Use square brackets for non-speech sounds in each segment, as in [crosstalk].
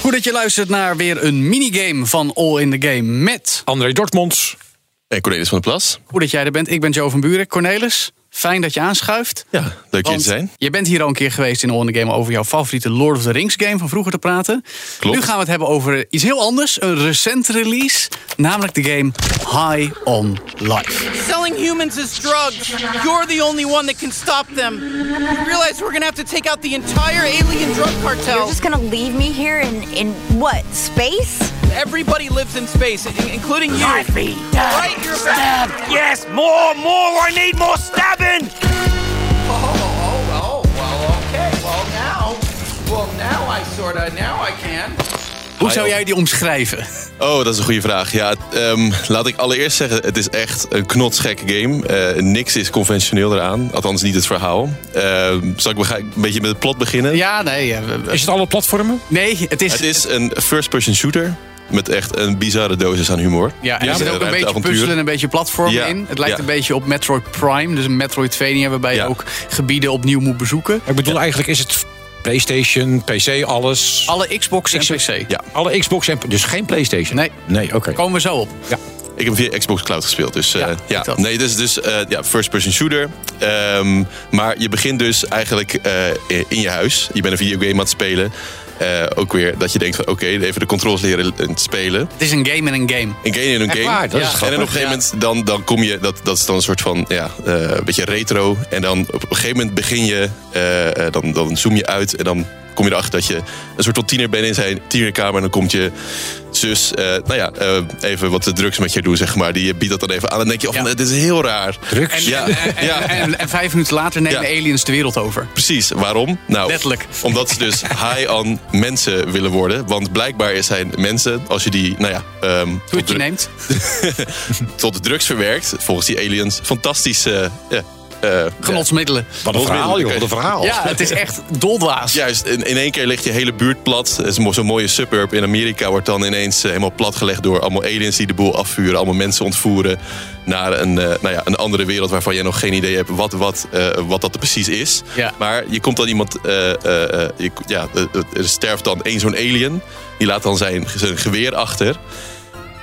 Goed dat je luistert naar weer een minigame van All in the Game met... André Dortmonds. En Cornelis van der Plas. Goed dat jij er bent. Ik ben Joe van Buren. Cornelis, fijn dat je aanschuift. Ja, leuk Want te zijn. Je bent hier al een keer geweest in All in the Game over jouw favoriete Lord of the Rings game van vroeger te praten. Klopt. Nu gaan we het hebben over iets heel anders. Een recent release. Namelijk de game High on Life. Selling humans as drugs. You're the only one that can stop them. You realize we're gonna have to take out the entire alien drug You're cartel. just gonna leave me here in, in what, space? Everybody lives in space, including you. Me, dab, Right, you're stab. Yes, more, more. I need more stabbing. Oh, oh, oh, well, okay. Well, now, well, now I sorta, now I can. Hoe zou jij die omschrijven? Oh, dat is een goede vraag. Ja, ehm, laat ik allereerst zeggen, het is echt een knotsgekke game. Eh, niks is conventioneel eraan, althans niet het verhaal. Ehm, zal ik een beetje met het plot beginnen? Ja, nee. eh, Is het alle platformen? Nee, het is... Het is een first-person shooter met echt een bizarre dosis aan humor. Ja, en er Ja, zit ook een beetje puzzelen en een beetje platform Ja, in. Het lijkt ja. een beetje op Metroid Prime, dus een Metroidvania waarbij je Ja. ook gebieden opnieuw moet bezoeken. Ik bedoel, eigenlijk is het PlayStation, PC, alles. Alle Xbox en Ik- PC. Ja. Alle Xbox en dus geen PlayStation. Nee. Nee, oké. Komen we zo op. Ik heb via Xbox Cloud gespeeld. Dus eh, Ja, ja, ik dat. nee, dus, dus eh, ja, first-person shooter. Ehm, maar je begint dus eigenlijk eh, in je huis. Je bent een videogame aan het spelen. Eh, ook weer dat je denkt van oké, even de controls leren eh, spelen. Het is een game en een game. Een game in een Echt game. waar? Dat is grappig. En dan op een gegeven moment, dan, dan kom je, dat, dat is dan een soort van, ja, eh, een beetje retro. En dan op een gegeven moment begin je, eh, eh, dan, dan zoom je uit en dan kom je erachter dat je een soort van tiener bent in zijn tienerkamer. En dan komt je zus, eh, nou ja, eh, even wat de drugs met je doen, zeg maar. Die biedt dat dan even aan. En dan denk je, oh, Ja. dit is heel raar. Drugs? Ja, En, ja. en, en vijf minuten later nemen aliens de wereld over. Precies, waarom? Nou, Letterlijk. Omdat ze dus [laughs] high on mensen willen worden. Want blijkbaar zijn mensen, als je die, nou ja... Toetje de- neemt. [laughs] tot de drugs verwerkt, volgens die aliens, fantastische... eh, Genotsmiddelen. Wat een verhaal, joh. Wat een verhaal. Ja, het is echt doldwaas. Juist, in, in één keer ligt je hele buurt plat. Het is mo- Zo'n mooie suburb in Amerika wordt dan ineens eh, helemaal platgelegd door allemaal aliens die de boel afvuren. Allemaal mensen ontvoeren naar een, eh, nou ja, een andere wereld waarvan je nog geen idee hebt wat, wat, eh, wat dat precies is. Ja. Maar je komt dan iemand, eh, eh, eh, je, ja, er sterft dan één zo'n alien. Die laat dan zijn, zijn geweer achter.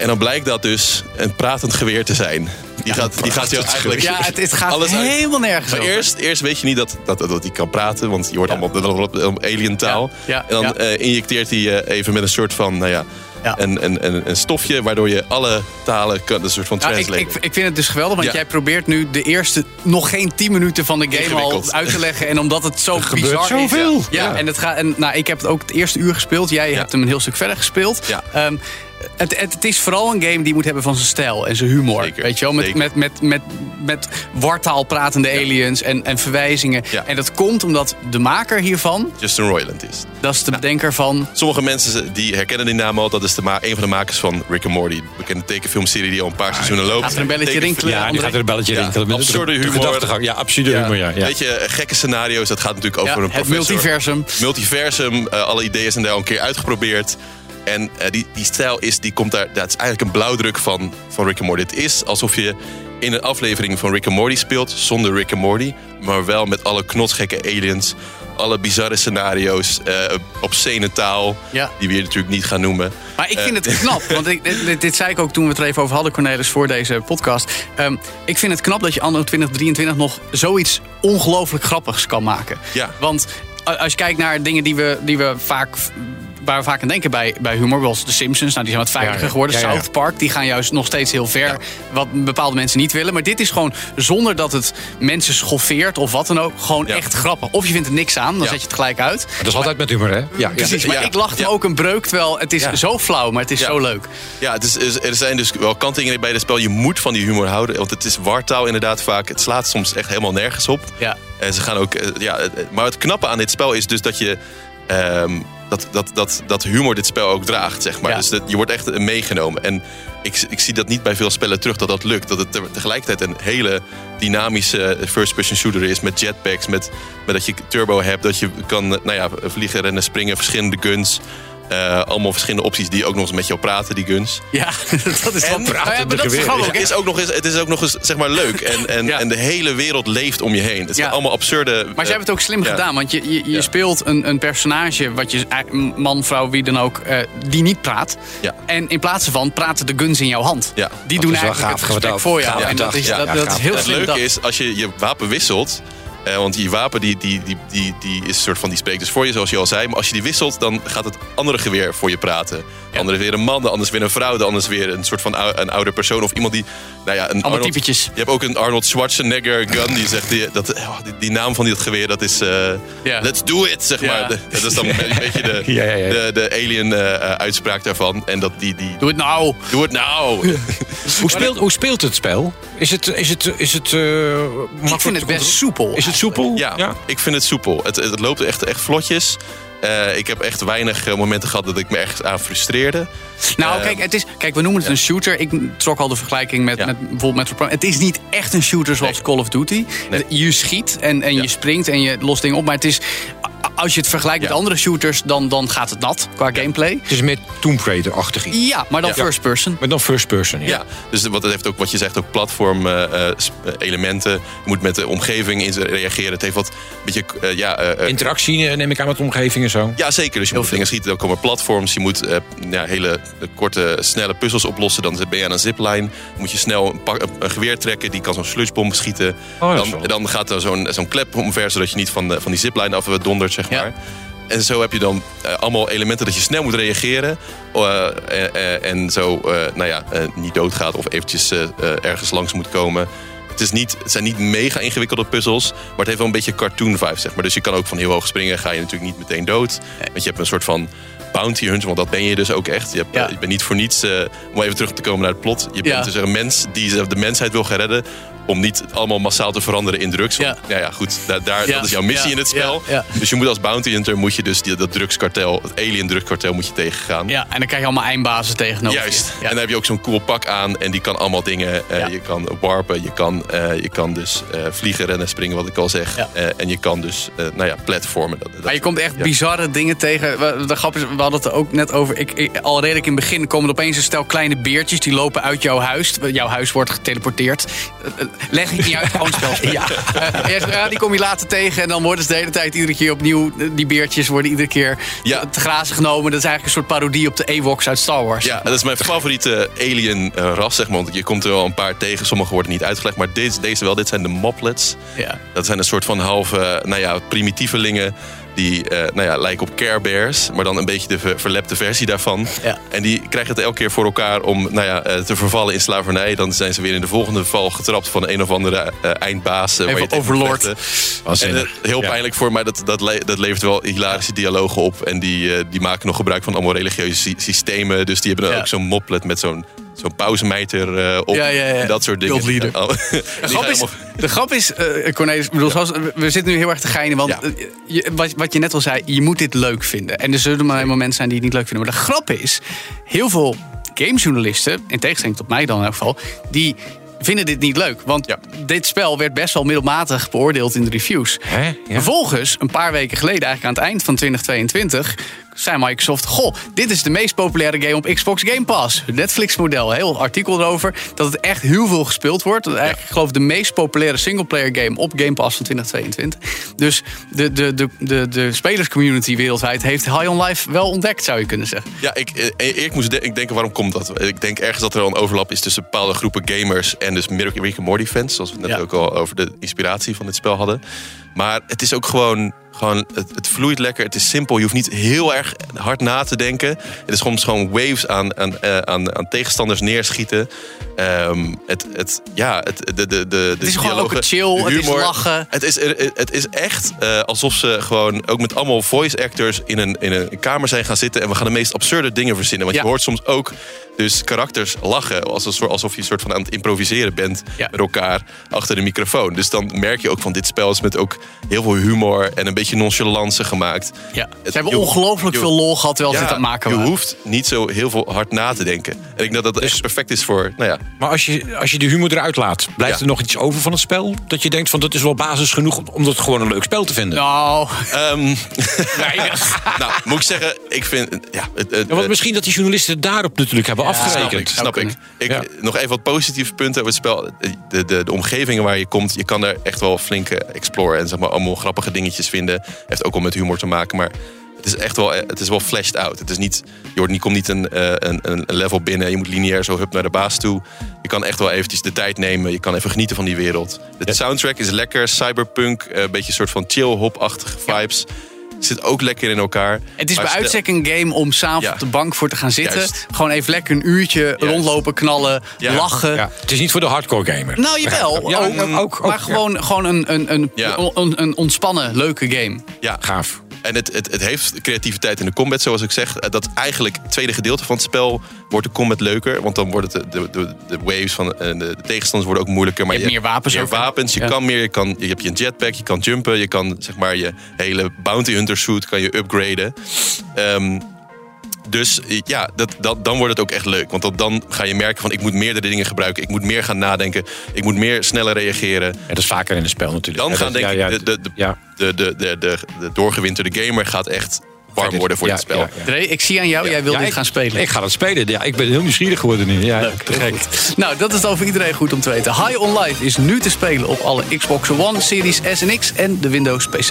En dan blijkt dat dus een pratend geweer te zijn. Die, gaat, die gaat jou eigenlijk... Ja, het, het gaat Alles uit- helemaal nergens maar over. eerst, eerst weet je niet dat, dat, dat hij kan praten, want je hoort allemaal alien taal. Ja, ja, en dan ja. eh, injecteert hij eh, even met een soort van, nou ja, Ja. Een, een, een, een stofje waardoor je alle talen kan, een soort van ik, translate. ik, ik vind het dus geweldig, want Ja. jij probeert nu de eerste nog geen 10 minuten van de game al uit te leggen. En omdat het zo [laughs] bizar zoveel. is. Ja, Ja. en, het gaat, en nou, ik heb het ook het eerste uur gespeeld. Jij hebt hem een heel stuk verder gespeeld. Ja. Ehm, het, het, het is vooral een game die moet hebben van zijn stijl en zijn humor. Zeker, Weet je wel? Met, zeker. met, met, met, met wartaal pratende aliens en, en verwijzingen. Ja. En dat komt omdat de maker hiervan, Justin Roiland is. dat is de bedenker van Sommige mensen die herkennen die naam al. Dat is de ma- een van de makers van Rick and Morty. De bekende tekenfilmserie die al een paar seizoenen loopt. Gaat er een belletje rinkelen? Ja, die gaat er een belletje Ja, rinkelen. met de- absurde de humor. Ja, absurde humor, ja. ja. Weet je, gekke scenario's. Dat gaat natuurlijk over ja, een het multiversum. Multiversum. eh, alle ideeën zijn daar al een keer uitgeprobeerd. En eh, die, die stijl is, die komt daar, dat is eigenlijk een blauwdruk van, van Rick and Morty. Het is alsof je in een aflevering van Rick and Morty speelt, zonder Rick and Morty. Maar wel met alle knotsgekke aliens, alle bizarre scenario's, eh obscene taal. Ja. Die we hier natuurlijk niet gaan noemen. Maar ik vind het knap, [laughs] want ik, dit, zei ik ook toen we het er even over hadden, Cornelis, voor deze podcast. Ehm, ik vind het knap dat je anno 2023 nog zoiets ongelooflijk grappigs kan maken. Ja. Want als je kijkt naar dingen die we, die we vaak waar we vaak aan denken bij, bij humor, zoals de Simpsons. Nou, die zijn wat veiliger ja. geworden. Ja, ja. South Park, die gaan juist nog steeds heel ver. Wat bepaalde mensen niet willen. Maar dit is gewoon zonder dat het mensen schoffeert of wat dan ook. Gewoon echt grappig. Of je vindt er niks aan, dan zet je het gelijk uit. Dat is altijd met humor, hè? Ja, Precies, maar ik lachte ook een breuk. Terwijl het is zo flauw, maar het is zo leuk. Ja, het is, er zijn dus wel kantingen bij het spel. Je moet van die humor houden. Want het is wartaal inderdaad vaak. Het slaat soms echt helemaal nergens op. Ja. En ze gaan ook. eh, Ja, eh, maar het knappe aan dit spel is dus dat je. ehm, dat, dat, dat, dat humor dit spel ook draagt, zeg maar. Ja. Dus dat, je wordt echt meegenomen. En ik, ik zie dat niet bij veel spellen terug dat dat lukt. Dat het te- tegelijkertijd een hele dynamische first-person shooter is. Met jetpacks, met, met dat je turbo hebt. Dat je kan eh, nou ja, vliegen, rennen, springen, verschillende guns. Eh, allemaal verschillende opties die ook nog eens met jou praten, die guns. Ja, [laughs] dat is wel En- praten. Ja, maar dat is grappig. Het is ook nog eens, het is ook nog eens zeg maar, leuk. [laughs] En, en, Ja. en de hele wereld leeft om je heen. Het zijn Ja. allemaal absurde... Maar ze hebben het ook slim ja. gedaan, want je, je, je Ja. speelt een, een personage, wat je, eh, man, vrouw, wie dan ook, eh, die niet praat. Ja. En in plaats van praten de guns in jouw hand. Ja. Die Dat doen eigenlijk gaaf het gesprek voor jou. En dat is, Ja, dat, ja, dat is heel Het slim leuke bedacht. is, als je je wapen wisselt... eh, want die wapen die, die, die, die, die is een soort van, die spreekt dus voor je, zoals je al zei. Maar als je die wisselt, dan gaat het andere geweer voor je praten. De andere weer een man, de ander is weer een vrouw, de ander is weer een soort van ou- een oude persoon. Of iemand die, nou ja, een Arnold, typetjes. Je hebt ook een Arnold Schwarzenegger gun, die zegt, die, dat, oh, die, die naam van dit geweer, dat is, eh, Ja. let's do it, zeg Ja. maar. De- dat is dan een [laughs] beetje de, Ja, ja, ja. de, de alien eh, uitspraak daarvan. En dat die, die, Doe het nou. doe het nou. [laughs] Hoe speelt, hoe speelt het spel? Is het, is het, is het eh, makkelijk Ik vind het best soepel. Is het soepel? Ja, ik vind het soepel. Het, het loopt echt, echt vlotjes. Eh, ik heb echt weinig eh, momenten gehad dat ik me ergens aan frustreerde. Nou, Eh, kijk, het is, kijk, we noemen het een shooter. Ik trok al de vergelijking met, Ja. met bijvoorbeeld Metro Prime. Het is niet echt een shooter zoals Nee. Call of Duty. Nee. Je schiet en, en Ja. je springt en je lost dingen op. Maar het is, als je het vergelijkt met andere shooters, dan, dan gaat het nat qua gameplay. Het is meer Tomb Raider-achtig iets. Ja, maar dan Ja. first person. Maar dan first person. Ja. Ja, dus wat het heeft ook, wat je zegt, ook platform eh, eh, eh, elementen. Je moet met de omgeving in reageren. Het heeft wat beetje, ja, Interactie neem ik aan met de omgeving en zo. Ja, zeker. Dus je moet dingen schieten. Dan komen platforms. Je moet eh, ja, hele korte, snelle puzzels oplossen. Dan ben je aan een zipline. Dan moet je snel een, pak- een geweer trekken. Die kan zo'n sludgebom schieten. Oh, dan, dan gaat er zo'n zo'n klep omver, zodat je niet van, de, van die zipline af dondert, zeg Ja. maar. En zo heb je dan eh, allemaal elementen dat je snel moet reageren. eh, eh, en zo, nou ja, niet doodgaat of eventjes ergens langs moet komen. Het, is niet, het zijn niet mega ingewikkelde puzzels, maar het heeft wel een beetje cartoon vibe, zeg maar. Dus je kan ook van heel hoog springen, ga je natuurlijk niet meteen dood. Want je hebt een soort van bounty hunt, want dat ben je dus ook echt. Je, hebt, Ja. je bent niet voor niets, om even terug te komen naar het plot. Je bent Ja. dus een mens die de mensheid wil gaan redden om niet allemaal massaal te veranderen in drugs. Ja. ja. ja, goed, daar, daar, Ja. dat is jouw missie Ja. in het spel. Dus je moet als bounty hunter moet je dus die, dat drugskartel, het alien drugskartel, moet je tegengaan. Ja, en dan krijg je allemaal eindbazen tegenover je. Juist. En dan heb je ook zo'n cool pak aan en die kan allemaal dingen. Ja. Je kan warpen, je kan, eh, je kan dus eh, vliegen, rennen, springen, wat ik al zeg. Ja. En je kan dus, nou ja, platformen. Dat, dat- Maar je komt echt bizarre dingen tegen. We- De grap is, we hadden het er ook net over. Ik, ik, al redelijk in het begin komen er opeens een stel kleine beertjes. Die lopen uit jouw huis. Jouw huis wordt geteleporteerd. Leg ik niet uit, gewoon spel. ja. ja, die kom je later tegen. En dan worden ze de hele tijd iedere keer opnieuw. eh, Die beertjes worden iedere keer Ja. te grazen genomen. Dat is eigenlijk een soort parodie op de Ewoks uit Star Wars. Ja, dat is mijn favoriete alien ras, zeg maar. Want je komt er wel een paar tegen. Sommige worden niet uitgelegd. Maar deze, deze wel. Dit zijn de moplets. Ja. Dat zijn een soort van halve, nou ja, primitievelingen. Die eh, nou ja, lijken op Care Bears, maar dan een beetje de ver- verlepte versie daarvan. Ja. En die krijgen het elke keer voor elkaar om nou ja, eh, te vervallen in slavernij. Dan zijn ze weer in de volgende val getrapt van een of andere eh, eindbaas. Even overlord. En, heel pijnlijk voor mij, dat, dat, le- dat levert wel hilarische dialogen op. En die, die maken nog gebruik van allemaal religieuze sy- systemen. Dus die hebben dan ook zo'n moplet met zo'n zo'n pauzemeter eh, op. Ja, ja, ja. En dat soort dingen. Cultleader. Ja, [laughs] De grap, is, de grap is, eh, Cornelis, bedoel, zoals, we zitten nu heel erg te geinen. Want eh, je, wat, wat je net al zei, je moet dit leuk vinden. En er zullen maar mensen zijn die het niet leuk vinden. Maar de grap is, heel veel gamejournalisten, in tegenstelling tot mij dan in elk geval... die vinden dit niet leuk. Want Ja. dit spel werd best wel middelmatig beoordeeld in de reviews. Hè? Ja. Vervolgens, een paar weken geleden, eigenlijk aan het eind van 2022, zei Microsoft: Goh, dit is de meest populaire game op Xbox Game Pass. Het Netflix-model, heel artikel erover. Dat het echt heel veel gespeeld wordt. Dat eigenlijk, ik geloof, de meest populaire singleplayer game op Game Pass van 2022. Dus de, de, de, de, de spelerscommunity wereldwijd heeft High on Life wel ontdekt, zou je kunnen zeggen. Ja, ik, eh, ik moest de- ik denken, waarom komt dat? Ik denk ergens dat er al een overlap is tussen bepaalde groepen gamers en dus Rick and Morty fans. Zoals we net Ja. ook al over de inspiratie van dit spel hadden. Maar het is ook gewoon, gewoon het, het vloeit lekker. Het is simpel. Je hoeft niet heel erg hard na te denken. Het is soms gewoon waves aan, aan, eh, aan, aan tegenstanders neerschieten. Ehm, het, het, ja, het, de, de, de, de Het is gewoon ook chill, de het is lachen. Het is, het is echt eh, alsof ze gewoon ook met allemaal voice actors in een, in een kamer zijn gaan zitten. En we gaan de meest absurde dingen verzinnen. Want Ja. je hoort soms ook dus karakters lachen. Als een soort- Alsof je een soort van aan het improviseren bent Ja. met elkaar achter de microfoon. Dus dan merk je ook van dit spel is met ook heel veel humor en een beetje beetje nonchalance gemaakt. Ja. Het- Ze hebben ongelooflijk veel lol gehad terwijl ze aan het maken je waren. hoeft niet zo heel veel hard na te denken. En ik denk dat dat Dus- echt perfect is voor, nou ja, Maar als je, als je de humor eruit laat, blijft Ja. er nog iets over van het spel? Dat je denkt van dat is wel basis genoeg om- dat gewoon een leuk spel te vinden? Nou, Ehm, [laughs] nou, moet ik zeggen, ik vind... Ja, het, het, Ja, want misschien dat die journalisten het daarop natuurlijk hebben Snap ik, afgerekend. snap ik. ik Ja. Nog even wat positieve punten over het spel. De, de, de omgevingen waar je komt, je kan daar echt wel flink eh, exploren. En zeg maar allemaal grappige dingetjes vinden. Heeft ook wel met humor te maken, maar... Het is echt wel, eh, het is wel fleshed out. Het is niet, je hoort niet, komt niet een, eh, een, een level binnen. Je moet lineair zo hup naar de baas toe. Je kan echt wel eventjes de tijd nemen. Je kan even genieten van die wereld. De soundtrack is lekker. Cyberpunk, eh, een beetje een soort van chill-hop-achtige vibes. Zit ook lekker in elkaar. Het is bij uitstek een game om s'avonds Ja. op de bank voor te gaan zitten. Juist. Gewoon even lekker een uurtje rondlopen, knallen, Ja. lachen. Ja, het is niet voor de hardcore gamer. Nou, jawel. [laughs] Ja, ook, ook- ook, maar gewoon, gewoon een, een, een, Ja. een, een ontspannen, leuke game. Ja, Gaaf. En het, het, het heeft creativiteit in de combat, zoals ik zeg. Dat eigenlijk het tweede gedeelte van het spel wordt de combat leuker. Want dan worden het de, de, de, waves van eh, de, de tegenstanders worden ook moeilijker. Maar Je hebt meer wapens Meer wapens, je Ja. kan meer. Je, kan, je hebt je jetpack, je kan jumpen. Je kan zeg maar je hele bounty hunter suit kan je upgraden. Ehm, dus eh, ja, dat, dat, dan wordt het ook echt leuk. Want dat, dan ga je merken van ik moet meerdere dingen gebruiken. Ik moet meer gaan nadenken. Ik moet meer sneller reageren. Ja, dat is vaker in een spel natuurlijk. Dan Ja, gaan denk ja, ik de, de, de, ja. de, de, de, de, de doorgewinterde gamer gaat echt warm worden voor Ja, dit spel. ja, ja. Dre, ik zie aan jou, jij wil Ja, dit ik- gaan spelen. Ik ga dat spelen. Ja, ik ben heel nieuwsgierig geworden nu. Ja, te gek. Nou, dat is dan voor iedereen goed om te weten. High on Life is nu te spelen op alle Xbox One, Series S en X en de Windows PC.